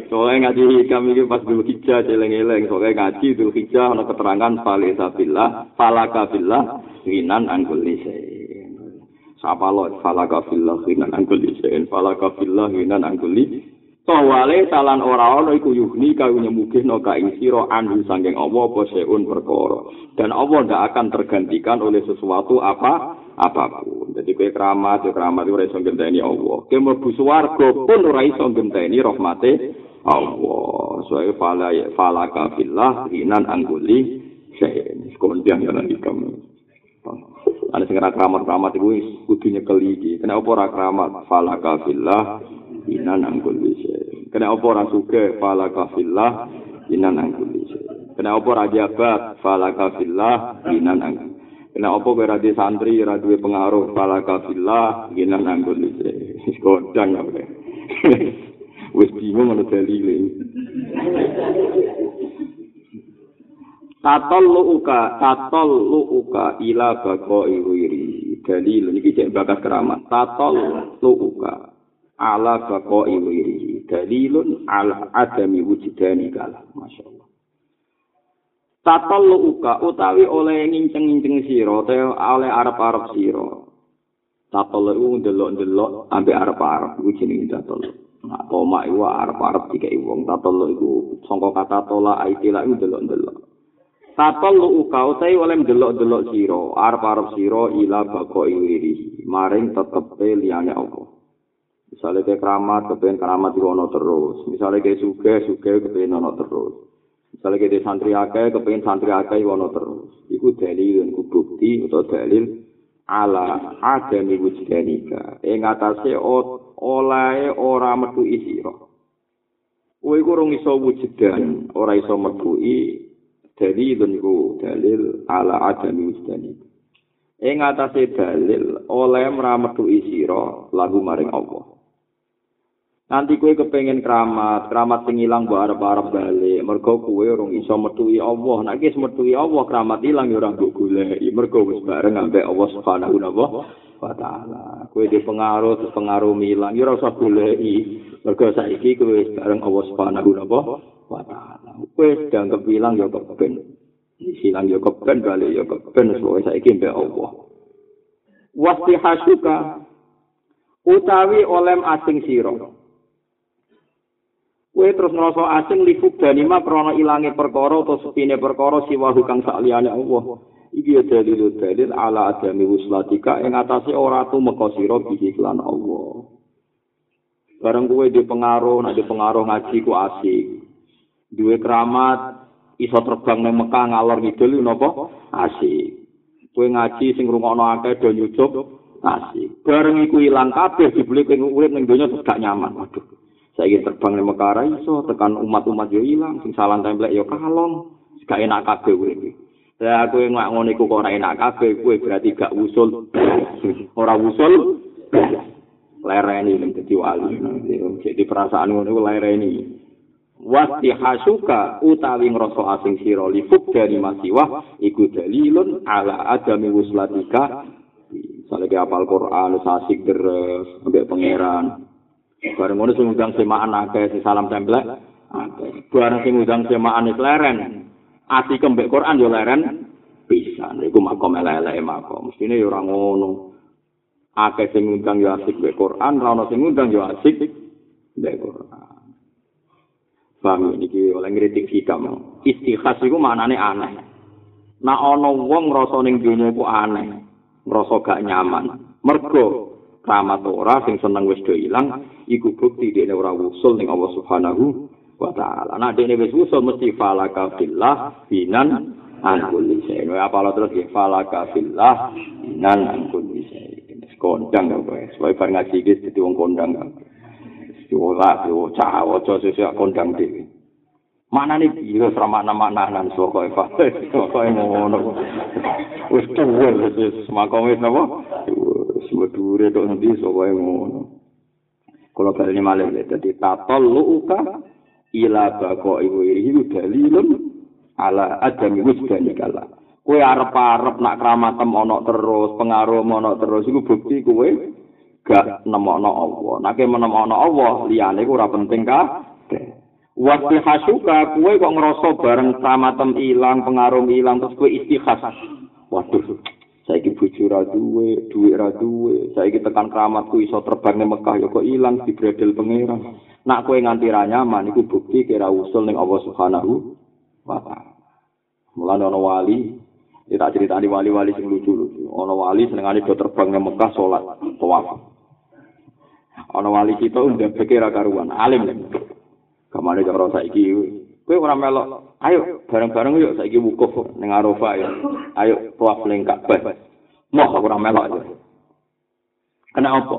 Soalnya ngaji hikam ini pas dulu hijau celeng-eleng. Soalnya ngaji dulu hijau ada keterangan falisa billah, falaka billah, hinan angkul Sapa lo falaka billah, hinan angkul falaka billah, hinan angkul Sawale salan ora ana iku yuhni kau nyemugihno ka ing sira anhu sanging Allah apa seun perkara. Dan Allah ndak akan tergantikan oleh sesuatu apa apa pun. Jadi kowe keramat, yo keramat ora iso genteni Allah. Kowe mlebu swarga pun ora iso genteni rahmate Allah. Soale fala fala kafillah hinan angguli sen. Kemudian yang nanti kamu. Ada sing keramat-keramat iku kudu nyekel iki. Kenapa ora keramat? Fala kafillah ina nangkul bisa. Kena apa ora sugih falaka fillah inan angkuli. Kena apa ora jabat falaka fillah inan angkuli. Kena apa kowe ra santri duwe pengaruh falaka fillah inan angkuli. Wis kodang apa. Wis bingung ana dalile. Tatol uka, tatol uka ila bako iwiri. Dalil ini cek bakas keramat. Tatol uka ala bako iwiri. Dalilun ala adami wujudani kalah. Masya Allah. Tatol uka utawi oleh nginceng-nginceng siro, oleh arab-arab siro. Tatol u ndelok-ndelok ambil arab-arab. Itu jenis tatol. Nah, tomak itu arab-arab jika iwong. Tatol itu songkok kata tola aitilah itu ndelok-ndelok. Tatol lu uka utai oleh delok-delok siro, arep-arep siro ila bako iwiri, maring tetepe liyane Allah. Misalnya kayak keramat, kepengen keramat itu ono terus. Misalnya kayak suge, suge kepengen ono terus. Misalnya kayak santri ake, kepengen santri ake itu ono terus. Iku dalil, iku bukti, atau dalil ala adami wujudanika. Yang atasnya oleh ora metu isiro. Kowe iku rung iso wujudan, ora iso metuhi dalil niku dalil ala adami wujudani ing atase dalil oleh mrametu isira lagu maring Allah. Nanti kowe kepengin keramat keramat sing ilang mbok arep-arep bali mergo kowe urung iso metuhi Allah. Nek wis metuhi Allah keramat ilang ya ora mbok goleki. Mergo wis bareng ambek Allah Subhanahu wa taala kowe di pengaruh terus pengaruh ilang ya ora usah goleki mergo saiki kowe bareng Allah Subhanahu wa taala. Wis dianggap ilang ya keben. Silang ya keben bali ya keben suwe saiki mbek Allah. Wasti hasuka utawi olem asing sira. Kowe terus ngrasa asing lifuk danima krana ilange perkara utawa sepine perkara siwa kang sakliyane Allah. Iki ya dalil dalil ala adami wuslatika ing atase ora tumeka sira bihi Allah. Barang kowe di pengaruh, nak di pengaruh ngaji ku asik. duwe keramat iso terbang nang Mekah ngalor ngidul napa? Asik. Kowe ngaji sing ngrungokno akeh do nyucup asik. Bareng iku ilang kabeh dibeli kowe urip ning donya gak nyaman. Waduh. Saiki terbang nang Mekah iso tekan umat-umat yo ilang sing salah templek yo kalong gak enak kabeh urip Ya aku yang ngono iku kok ora enak kabeh kowe berarti gak usul ora usul lereni ning dadi wali. Jadi perasaan ngono iku lereni. Wasti hasuka utawi ngrasa asing sira li dari masiwah iku dalilun ala adami wuslatika. Sale ke apal Quran sasik deres ambek pangeran. Bareng ngono sing undang semaan akeh si salam templek bareng sing undang semaan leren ati kembek Quran yo leren bisa niku makom elek-elek makom mestine yo ora ngono akeh sing undang yo asik mbek Quran ra ono sing undang yo asik mbek Quran Paham iki oleh ngritik hikam. Istikhas iku maknane aneh. Nah ana wong ngrasa ning dunya iku aneh, ngrasa gak nyaman. Mergo keramat ora sing seneng wis do ilang, iku bukti dene ora usul ning Allah Subhanahu wa taala. Nah dene wis usul mesti falaka fillah binan an kulli syai. Apa terus ya falaka fillah binan an kulli syai. Kondang kok wis, wae bar ngaji iki dadi wong kondang. Ora yo cah waca sesuk kondang dhewe. Mana nih biru sama nama nanan soko eva, soko ngono. Wis tuwe wis napa? Wis dure tok nanti soko ngono. Kalau kali ini malah jadi tatol lu ila bako ibu iri dalilun ala adami wujudani kala. Kue arep-arep nak keramatem onok terus, pengaruh onok terus, itu bukti kue gak nemokno Allah. Nek menemokno Allah, liyane ku ora penting ka. Waktu hasuka, kue kok ngerasa bareng tamatem ilang, pengaruh ilang, terus kue istikhas. Waduh, saya ki buju ra duwe, duwe ra duwe, saya ki tekan keramatku iso terbang di Mekah, ya kok ilang di bredel pengiran. Nak kue nganti ra nyaman, itu bukti kira usul ning Allah subhanahu wa ta'ala. Mulane ana wali, ya tak cerita di wali-wali sing lucu-lucu. Ana wali senengane do terbang di Mekah salat, tawaf. ana wali kita udah pikir karuan alim kemana cara saiki kowe ora melok. Ayo bareng-bareng yuk saiki wukuf ning Arafah ya. Ayo tuaf ning Ka'bah mau ora melok ya. Kena apa?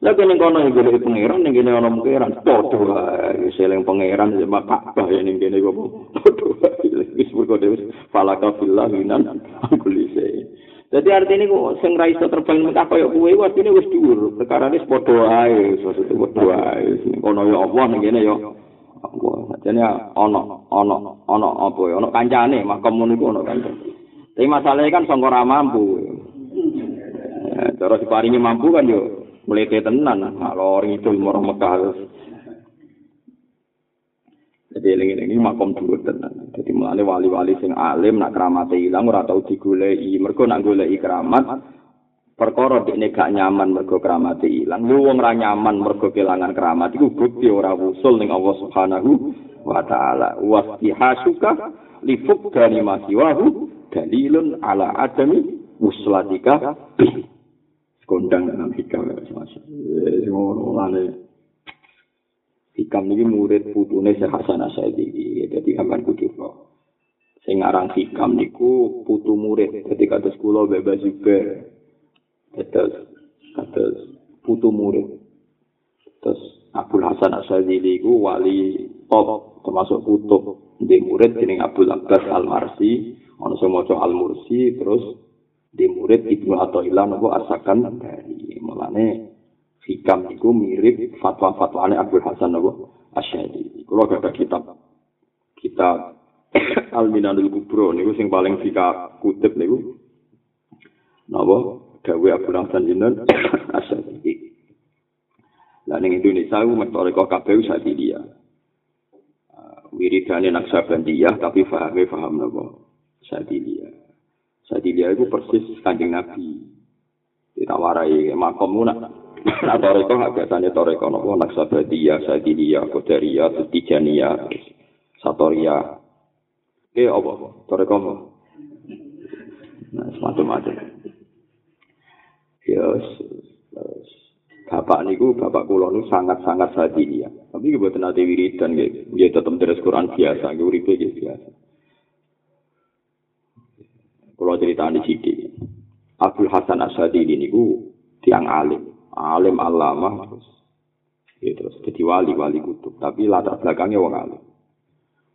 Lah kene kono iki golek pangeran ning kene ana pangeran. Padha wae seling pangeran ya Ka'bah ya ning kene kok. Padha wis mergo wis falaka fillah minan kulise. Dadi artine kok sing ra iso terbang Mekah kaya kuwe artine wis dhuwur. Perkara wis padha wae maksudnya padha wae. Kono ya Allah ning kene ya Allah sajane ana ana ana apa ya? Ana kancane makam ngono iku ana kancane. Tapi masalahnya kan sangka ra mampu. Cara diparingi mampu kan yo melete tenan kalau orang itu mau Mekah jadi ini ini makom dulu tenan. Jadi mulai wali-wali sing alim nak keramat hilang ora tau digulei mergo nak golei keramat perkara dekne gak nyaman mergo keramat hilang lu wong ra nyaman mergo kelangan keramat iku bukti ora wusul ning Allah Subhanahu wa taala wastihasuka li fuqdani masiwahu dalilun ala adami muslatika kondang dalam hikam ya semasa. Ngono. Hikam ini murid putune Syekh Hasan Asyadi. Jadi kapan kudu. Sing aran hikam niku putu murid. Jadi kados kula bebas juga. Terus kados putu murid. Terus Abdul Hasan Asyadi niku wali top termasuk putu di murid jeneng Abdul Abbas Al-Marsi. Ono sing maca Al-Mursi terus di murid Ibnu Athaillah nopo asakan dari mulane hikam itu mirip fatwa-fatwane Abdul Hasan nopo Asyadi. Kalau ada kitab kitab Al Minanul Kubro niku sing paling fika kutip niku napa dawe Abdul Hasan Jinan Asyadi. Lah ning Indonesia ku metode kok kabeh usati dia. Wiridane Naksabandiyah tapi fahame faham napa Sadiliyah. Sadiliyah itu persis kanjeng Nabi. Ditawarai makommu nak. Nah, toreko nggak biasanya toreko nopo naksabadiyah, sadiliyah, kodariyah, tijaniyah, satoriyah. Oke, apa? Toreko? Nah, semacam-macam. Yes. Bapak niku, bapak kula niku sangat-sangat sadiliyah. Tapi kebetulan nanti wiridan, dia tetap terus Quran biasa, uripe biasa. Kalau cerita di sini, Abdul Hasan Asyadi ini ku tiang alim, alim alama terus, ya terus jadi wali wali kutub. Tapi latar belakangnya wong alim.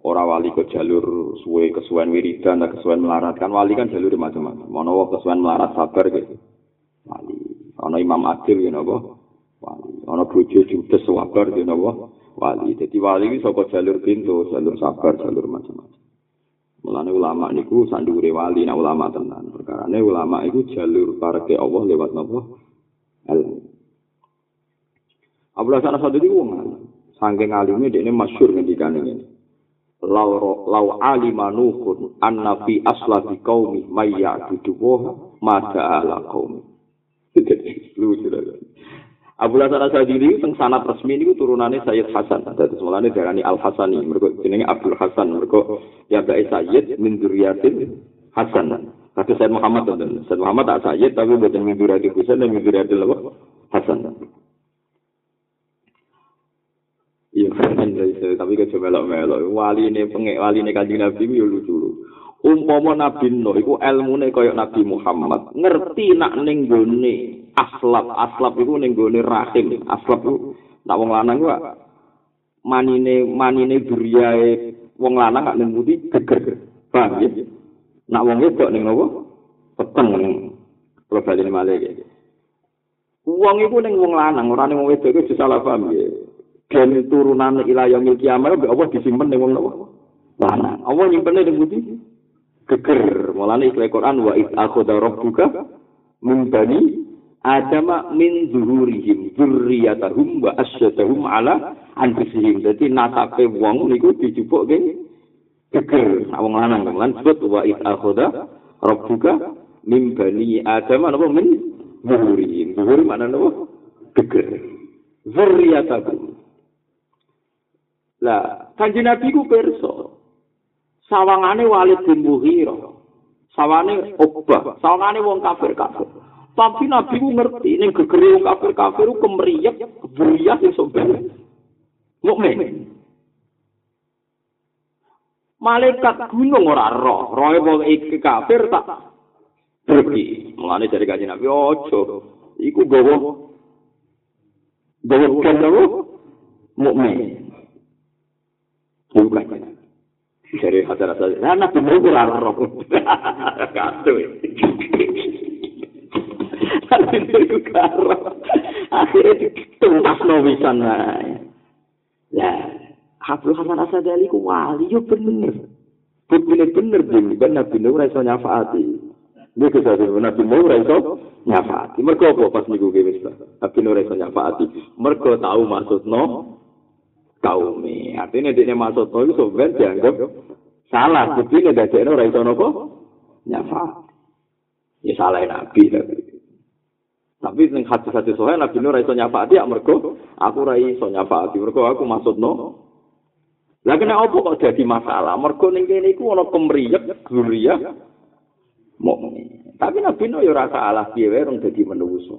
Orang wali ke jalur suwe kesuwen wiridan, kesuwen melarat kan wali kan jalur macam-macam. Mono kesuwen melarat sabar gitu. Ono Imam Adil gitu nopo. Wali. Ono bojo judes sabar gitu nopo. Wali. Jadi wali itu saka jalur pintu, jalur sabar, jalur macam-macam. Mulane ulama niku sandure wali nah ulama tenan. Perkarane ulama iku jalur parke Allah lewat napa? Ilmu. Abdullah sana satu di wong Saking alime dekne masyhur ngendikane ngene. Lau lau alima anna fi aslabi qaumi may ya'budu wa ala qaumi. Lucu lho. Abu Hasan Asadili teng sanad resmi niku turunane Sayyid Hasan. Dadi semulane diarani Al Hasani. Mergo jenenge Abdul Hasan. Mergo ya bae Sayyid min dzurriyyatin Hasan. Kata Sayyid Muhammad dan Sayyid Muhammad tak Sayyid tapi bukan min Hasan dan min dzurriyyatin apa? Hasan. Iya, tapi ke coba melok Wali ini pengek, wali ini kanjeng Nabi itu lucu. Umpama Nabi Nuh iku ilmune kaya Nabi Muhammad, ngerti nak ning gone aslap, aslap iku ning gone rahim. Aslap iku nak wong lanang ku manine manine duriyae wong lanang gak ning putih geger. Paham ya? Nak wong wedok ning nopo? Peteng ning bali malih iki. Wong iku ning wong lanang, ora ning wong wedok iku salah paham ya. Dan turunan ilayah milki amal, Allah disimpan ning wong? Lanang. Allah nyimpen ning putih geger. Mulane ikhlas Quran wa id akhadha rabbuka min bani adama min zuhurihim dzurriyyatahum wa asyadahum ala anfusihim. Dadi nasabe wong niku dijupuk ke geger. Wong lanang lan sebut wa id akhadha rabbuka min bani adama napa min zuhurihim. Zuhur mana napa? Geger. Dzurriyyatahum. Lah, kanjeng Nabi ku perso. Sawangane Walid bin Mughirah sawane Uqbah sawangane wong kafir kafir tapi Nabi ku ngerti ning gegere wong kafir kafir ku kemriyek beriah sing soben mukmin malaikat gunung ora roh wong iki kafir tak pergi mulane dari kanjeng Nabi ojo iku gowo Bukan apa? Mukmin. Bukan. Dari hasil hasil. Nah, nabi mau kurang roh. Kacau. Nabi itu karo. Akhirnya tuntas novisan lah. Lah, Abdul Hasan Asadali ku wali yo bener. Bener-bener bener Nabi Nuh ora iso nyafaati. Dia kesadaran Nabi Nuh ora iso nyafaati. Mergo apa pas niku ge wis Nabi Nuh ora iso nyafaati. Mergo tahu maksudno kaume. Artinya dia maksudno itu sebenarnya dianggap salah. Bukti ini dadekno ora iso nopo nyafaati. Ya salah Nabi tapi. Tapi ning hati-hati sohe Nabi Nuh ora iso nyafaati ya mergo aku ora iso nyafaati. Mergo aku maksudno Lah kena apa kok jadi masalah? Mergo ning kene iku ana kemriyek zuriyah mukmin. Tapi Nabi Nuh ya ora salah piye wae rong dadi manusa.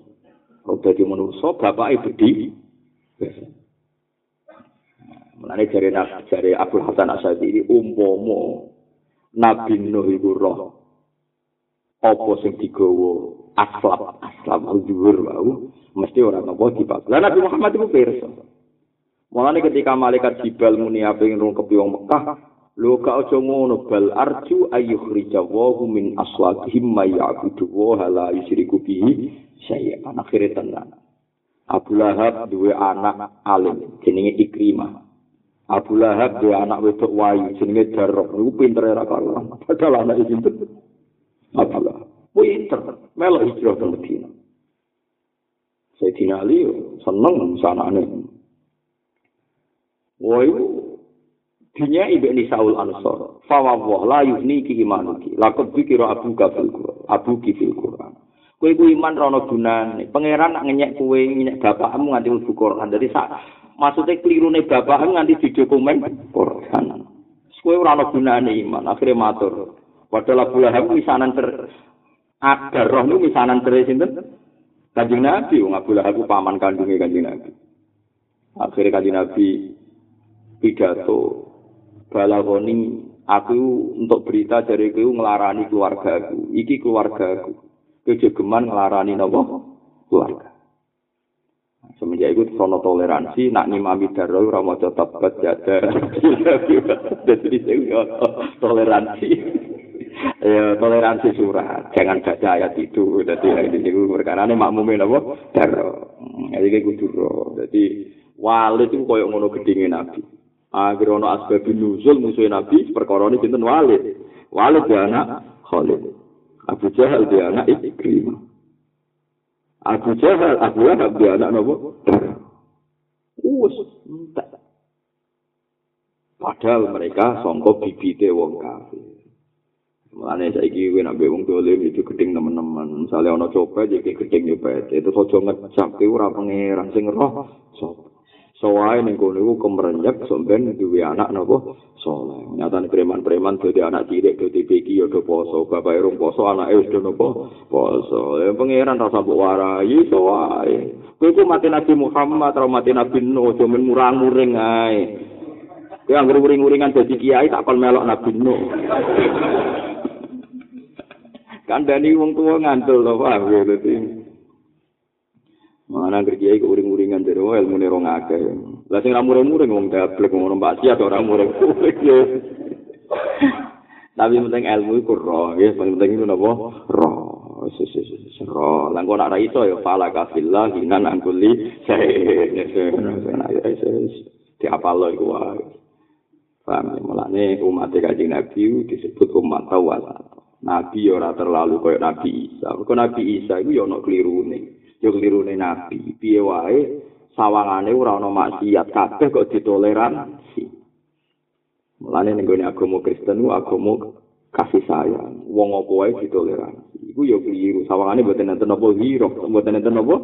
Rong dadi manusa bapake bedhi. Mulane jare jare Abdul Hasan Asyadi ini umpama Nabi Nuh iku roh apa sing digawa aslab aslab dhuwur wau mesti ora napa dibak. Lah Nabi Muhammad iku pirsa. Mulane ketika malaikat Jibal muni ape ngrungkepi wong Mekah, lho ka aja ngono bal arju ayyukhrija wa min aswaqihim may ya'budu wa la yusyriku bihi syai'an akhire tenan. Abu Lahab duwe anak alim jenenge Ikrimah. Abu Lahab duwe anak wedok wayu jenenge Darok. Niku pintere ra karuan. Padahal anak iki pinter. Abu Lahab. Pinter. Melo hijrah ke Medina. Sayyidina Ali seneng sanane. Woi, dunia ibu ini Saul Ansor. Fawwah la yuhni ki imanuki. Lakot bikiro abu kafil Quran. Abu kifil Quran. Kue ku iman rono gunane. Pangeran nak ngenyek kue ngenyek bapakmu nganti ulfu Quran. Jadi sak maksudnya keliru nih bapakmu nganti di dokumen Quran. Kue rono gunane iman. Akhirnya matur. Padahal Abu Lahab misanan ter ada roh nu misanan ter sinten. Kanjeng Nabi, wong Abu Lahab paman kandungnya kanjeng Nabi. Akhirnya kanjeng Nabi pidato balagoni aku untuk berita dari kau ngelarani keluarga aku iki keluarga aku kejegeman ngelarani nopo keluarga semenjak itu sono toleransi nak nimami daro ora maca tabat jada jadi toleransi. Ya toleransi surat. Jangan baca ayat itu. Jadi ini perkara ini makmumin apa daro jadi kayak kudu jadi walid itu koyok ngono gedingin nabi. Akhir ono asbab nuzul musuh Nabi perkara ini sinten Walid. Walid dia anak Khalid. Abu Jahal dia anak Ikrimah. Abu Jahal, Abu Lahab dia anak nopo? Us, entek. Padahal mereka songko bibite wong kafir. Mulane saiki kowe nek wong dolim itu gedeng teman-teman. Misale ana coba jadi gedeng nyopet. Itu aja ngecap ora pangeran sing roh sapa. Sowae ning kono iku kemrenyek sampean duwe anak napa saleh. Nyatane preman-preman dadi anak cilik dadi peki ya do poso, bapak rong poso anake wis do napa poso. Ya pangeran rasa mbok warai sowae. Kowe ku mati Nabi Muhammad, ra mati Nabi Nuh, aja men murang-muring ae. Kowe anggere uring-uringan dadi kiai tak kon melok Nabi Nuh. Kandani wong tuwa ngantul to, Pak. Mana kerja ke uring-uringan dari oh, ilmu nih rong akeh. Lah sing ramure muring wong dablek ngono mbak sia ora muring. Tapi penting ilmu iku roh, ya penting itu napa? Roh. Roh. Kok ora iso ya fala kafillah hinan angkuli saya. Di apa lo iku wae. Paham ya, mulane umat kaji Nabi disebut umat tawasat. Nabi ora terlalu koyo Nabi Isa. Kok Nabi Isa iku ya ana klirune. Yo klirune nabi. Piye wae? Sawangane ora ana maksiat. Kabeh kok ditoleransi. Mulane ning gone agama Kristen ku agama kasih sayang. Wong apa wae ditoleransi? Iku yo kliru sawangane mboten enten apa hiro mboten enten apa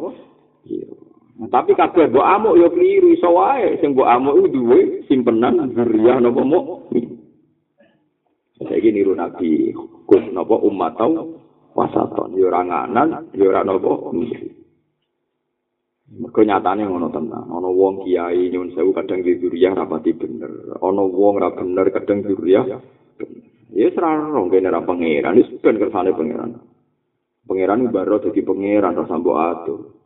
tapi kabeh mbok amuk yo kliru iso wae. Sing mbok amuk iku duwe simpenan zuriyah napa muk? Saiki niru nabi kus napa umat tau wasaton. Yo ora nganan yo ora napa Mergo nyatane ngono tenan. Ana wong kiai nyuwun sewu kadang di duriyah rapati bener. Ana wong ra bener kadang duriyah. Ya seraro kene ra pangeran, wis ben kersane pangeran. Pangeran baro dadi pangeran ra sambo atur.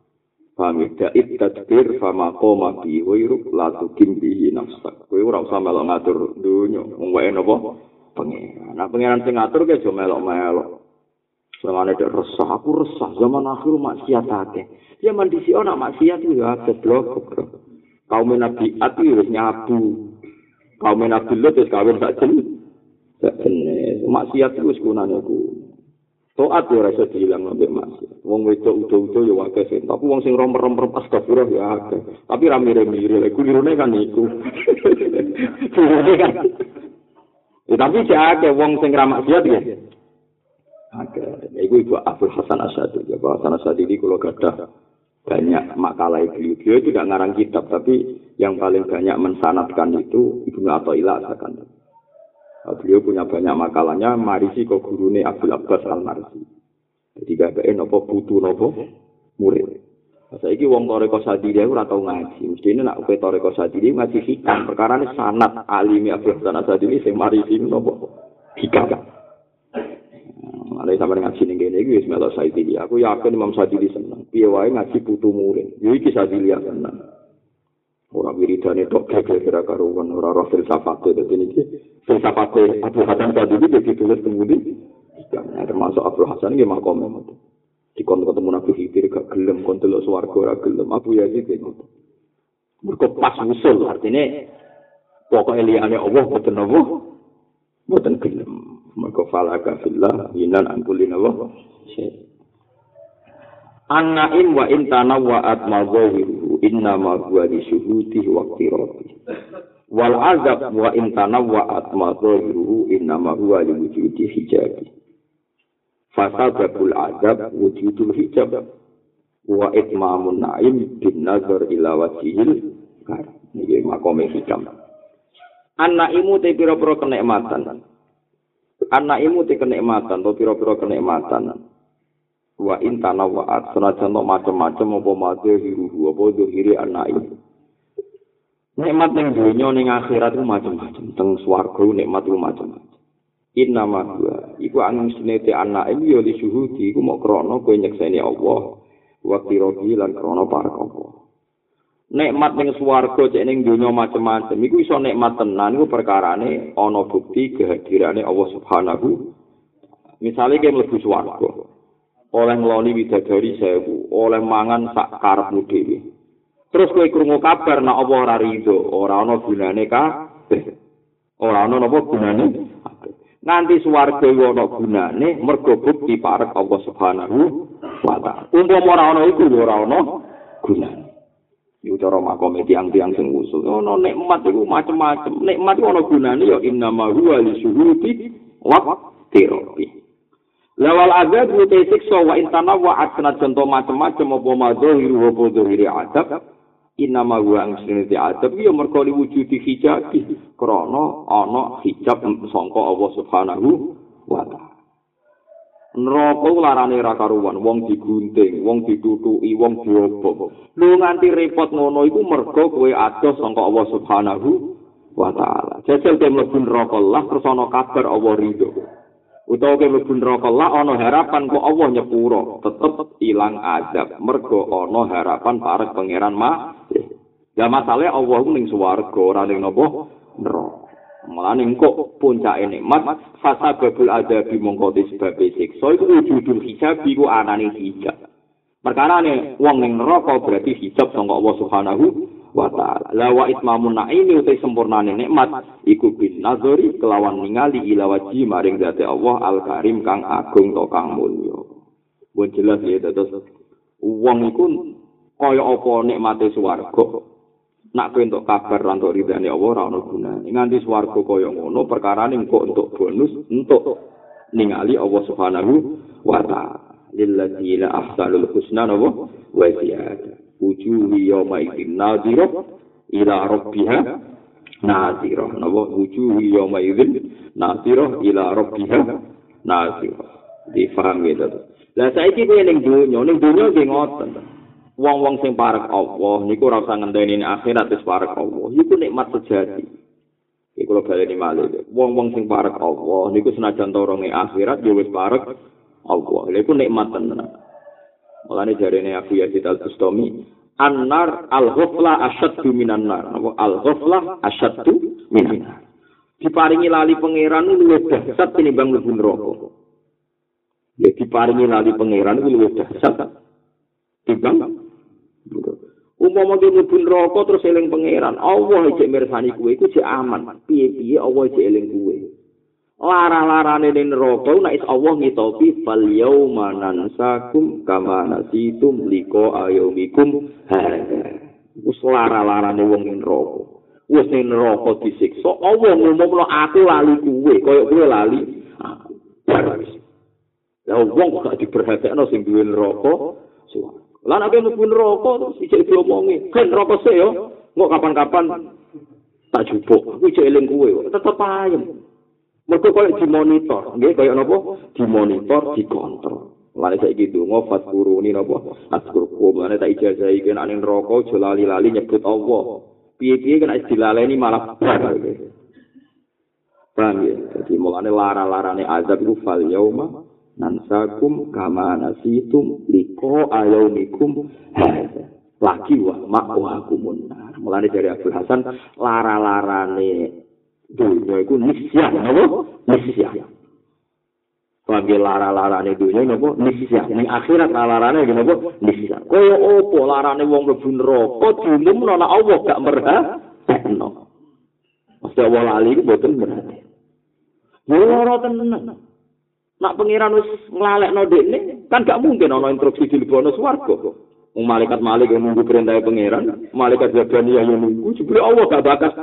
Paham ya? Da'id tadbir fama koma bi wairuk latu kimbihi nafsak. Kowe ora usah melok ngatur dunya. Wong wae napa? Pengeran. Nah pengeran sing ngatur ke aja melok-melok. Selama ada resah, aku resah. Zaman akhir maksiat akeh. Ya mandi si nak maksiat itu ya akeh blok. Kaum Nabi At itu harus nyabu. Kaum Nabi Lut itu kawin sak jen. Sak jenis. Maksiat itu sekunanya ku. Toat ya rasa dihilang nabi maksiat. Wong wedok udah-udah ya wakil sih. Tapi wong sing romer-romer astagfirullah ya akeh. Tapi ramire-mire. Kulirune kan iku. Kulirune kan. Ya, tapi cek akeh wong sing ramaksiat ya. Oke, Iku ibu Abdul Hasan Asyadi. Ya, Pak Hasan Asyadi ini kalau gadah banyak makalah beliau. Beliau tidak ngarang kitab, tapi yang paling banyak mensanatkan itu Ibnu Athaillah akan. Nah, beliau punya banyak makalahnya, marisi kok gurune Abdul Abbas Al Marisi. Jadi gak nopo butuh nopo murid. Saya ini wong toreko sadiri aku tau ngaji. Mesti ini nak upe toreko sadiri ngaji hikam. Perkara ini sanat alimi Abdul Sadiri sing marisi nopo hikam. Ada sama ngaji nih gini, gue semelok Sadili. Aku yakin Imam Sadili senang. Piye wae ngaji putu murid. Yo iki Sadili senang. Ora wiridane tok kira-kira karuan ora roh filsafat itu dadi iki filsafat Abdul Hasan tadi iki ditulis temudi ya termasuk Abdul Hasan iki makom itu di kon ketemu Nabi Khidir gak gelem kon delok swarga ora gelem Abu Yazid itu mergo pas usul artinya pokoknya liyane Allah boten apa boten mergo falaka fillah inan angkulin Allah An-na'im wa intana wa atmazawiru inna ma huwa li syuhudi wa qtirati. Wal azab wa intana wa atmazawiru inna ma huwa li wujudi hijabi. Fasababul azab wujudul hijab wa itmamun na'im bin nazar ila wajihil kar. Ini makome hikam. An-na'imu te pira-pira kenikmatan. An-na'imu te kenikmatan, to pira-pira kenikmatan. wa intana wa at senajan to macam-macam apa mate hiruhu apa dohiri anak ini nikmat ning dunya ning akhirat itu macam-macam teng swarga nikmat itu macam-macam inna ma huwa iku angin sinete anak ini ya li syuhudi iku mau krono kowe nyekseni Allah wa kirobi lan krono para Allah nikmat ning swarga cek ning dunya macam-macam iku iso nikmat tenan iku perkarane ana bukti kehadirane Allah Subhanahu Misalnya kayak mlebu swarga, oleh ngloni widadari sewu, oleh mangan sak karepmu dhewe. Terus kowe krungu kabar nek apa ora rido, ora ana gunane kabeh. Ora ana napa gunane? Nanti swarga iku ana gunane mergo bukti parek Allah Subhanahu wa taala. Umpama ora ana iku ora ana gunane. Iku cara makome tiang-tiang sing usul. Ono nikmat iku macem-macem. Nikmat ana gunane ya inna ma huwa li syuhuti wa tirabi. Lawal azab mute siksa wa intana wa asna contoh macam-macam apa madhir wa bodhir adab inama wa angsinati adab ya mergo wujudi hijab krana ana hijab sangka Allah Subhanahu wa taala Neraka larane ra karuan, wong digunting, wong ditutuki, wong diobok. Lu nganti repot ngono iku mergo kowe adoh sangka Allah Subhanahu wa taala. Jajal ke mlebu neraka lah terus ana kabar Allah ridho. utawa ke mlebu neraka la ana harapan kok Allah nyepuro tetep ilang azab mergo ana harapan parek pangeran ma ya masalah Allah ku ning swarga ora ning napa neraka Mulane kok puncake nikmat fasa babul adabi mongko sebab siksa iku wujudul hijab iku anane hijab. Perkarane wong ning neraka berarti hijab sangka Allah Subhanahu wa taala. La wa itmamun naimi utai sempurnane nikmat iku bin nazari kelawan ningali ila waji maring zati Allah al karim kang agung to kang mulya. Wong jelas ya terus wong iku kaya apa nikmate swarga. Nak kowe entuk kabar lan entuk ridane Allah ora ono gunane. Nganti swarga kaya ngono perkara ning kok entuk bonus entuk ningali Allah Subhanahu wa taala. Lilladzina ahsanul husna wa ziyadah. wujuhi yawma idin nadhira ila rabbiha nadhira napa wujuhi yawma idin nadhira ila rabbiha nadhira difaham gitu lah saiki kowe ning donya ning donya nggih ngoten wong-wong sing parek Allah niku ora usah ngenteni akhirat wis parek Allah. Iku nikmat sejati. Iku lho baleni malih. Wong-wong sing parek Allah niku senajan to akhirat ya wis parek Allah. Lha iku nikmat tenan. Mulane jarene Abu Yazid Al-Bustami, An-nar al-ghafla asyaddu minan nar. Apa al-ghafla asyaddu minan nar. Diparingi lali pangeran luwih dahsyat tinimbang mlebu neraka. Ya diparingi lali pangeran luwih dahsyat. Timbang Umpama dia mlebu neraka terus eling pangeran, Allah iki mirsani kuwe iku jek aman. Piye-piye Allah jek eling kuwe. Lara-larane ning neraka nek is Allah ngitopi fal yauma nansakum kama nasitum liko ayomikum. Wis lara-larane wong ning neraka. Wis ning neraka disiksa, Allah ngumumno aku lali kuwe, kaya kuwe lali aku. Ya wong kok diperhatekno sing duwe neraka. Lah nek mlebu neraka terus iki diomongi, "Kan neraka sik yo, engko kapan-kapan tak jupuk. Aku cek eling kuwe, tetep ayem." Mergo koyo dimonitor, nggih koyo napa? Dimonitor, dikontrol. Lane saiki donga faskuruni napa? Askurku mane tak ijazah iki nek ning neraka aja lali-lali nyebut Allah. Piye-piye kena dilaleni malah bar. Paham ya? Jadi mulane lara-larane azab itu fal yauma nansakum kama nasitum liko ayaumikum lagi wa makwakumun mulane dari Abdul Hasan lara-larane dunia iku nisya napa? Nisya. Bagi lara-larane dunia napa? Nisya. Ning akhirat lara-larane napa? Nisya. Kaya opo larane wong mlebu neraka diumumno nek Allah gak merha? Tekno. Mesti Allah lali mboten berarti. Yo ora tenan. Nak pangeran wis nglalekno dekne, kan gak mungkin ana instruksi dilebono swarga. Wong malaikat malik yang nunggu perintah pangeran, malaikat Zabaniyah yang nunggu, jebule Allah gak bakas.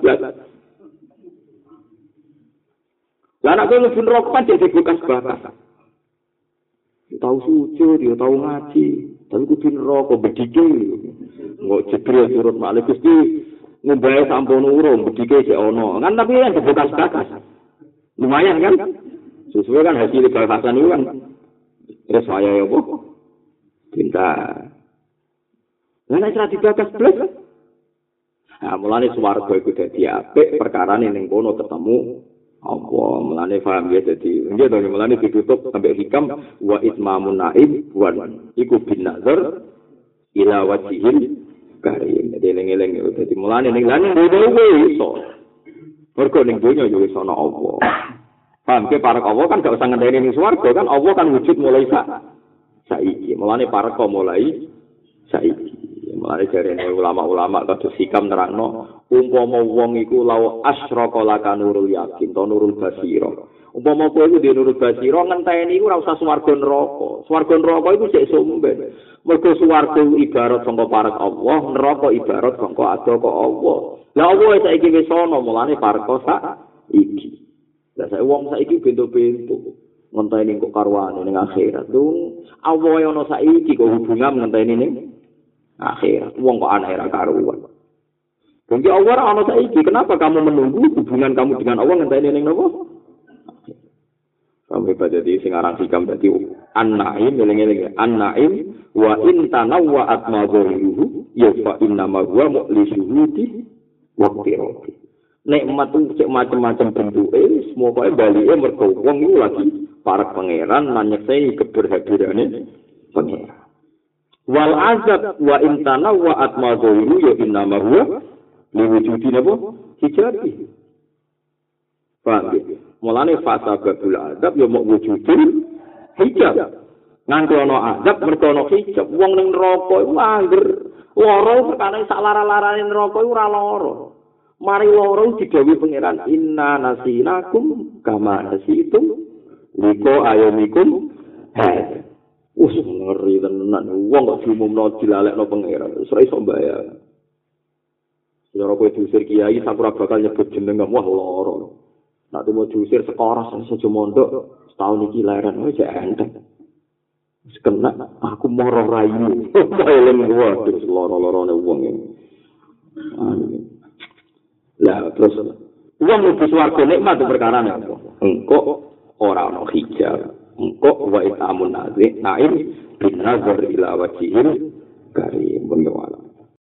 Lah nek kowe mlebu neraka kan dadi bekas bakas. Tahu sujud, dia tahu ngaji, tapi kudu neraka bedike. Nggak jebril turut malik Gusti ngombe sampun urung bedike sik ana. Kan tapi kan bekas bakas. Lumayan kan? Sesuai kan hasil bakasan itu kan. Terus saya ya apa? Pintar. Lah nek ora dibakas blas. Nah, mulane swarga iku dadi apik perkara ning kono ketemu apa mulane paham ya dadi nggih to mulane ditutup sampai hikam wa itmamun naim wa iku bin nazar ila wajhil karim dadi eling-eling dadi mulane ning lan duwe iso mergo ning donya yo iso ana apa paham ke para Allah kan gak usah ngenteni ning swarga kan Allah kan wujud mulai sa saiki mulane para mulai saiki Mulane jarene ulama-ulama kados hikam nerangno umpama wong iku law asyraka laka nurul yakin to nurul basira. Umpama kowe iku di nurul basira ngenteni iku ora usah swarga neraka. Swarga neraka iku sik sumben. Mergo swarga ibarat sangka parek Allah, neraka ibarat sangka adaka Allah. Lah Allah saiki wis ana mulane parek sak iki. Lah saiki wong saiki bento-bento. ngenteni kok karwane ning akhirat. Tuh Allah ana saiki kok hubungan ngenteni ning akhirat. Wong kok ana ora karuan. Mungkin Allah ora saiki. Kenapa kamu menunggu hubungan kamu dengan Allah ngenteni ning nopo? Sampai pada di sing aran hikam dadi an-naim eling-eling an-naim wa in tanawwa atmadhuhu ya fa inna ma huwa mu'lisuhudi wa qirati. Nikmat itu cek macam-macam bentuke semua kok balike mergo wong iku lagi para pangeran nanyekseni keberhadirane pangeran. wal azab wa intana wa atma ya inna ma huwa li wujudi napa hijabi ya mulane fasa babul azab ya mau wujudi hijab. Nganti ana azab mergo ana hijab. Wong ning neraka iku sak lara-larane neraka iku ora lara mari lara digawe pangeran inna nasinakum kama nasitum liko ayomikum hai Wes ngeri tenan wong kok diumumno dilalekno pangeran. Wis ora iso mbayar. Ya ora kowe diusir kiai sakura bakal nyebut jeneng wah lara. Nak tuh mau diusir sekoras saja mondok setahun iki leren wis enteng. Wis kena aku moro rayu. Eling gua terus lara-larane wong ini. Lah terus wong mlebu swarga nikmat perkara apa? Engko ora ana hijab. engko wa itamun nazik naim bin nazar ila wajhil karim wa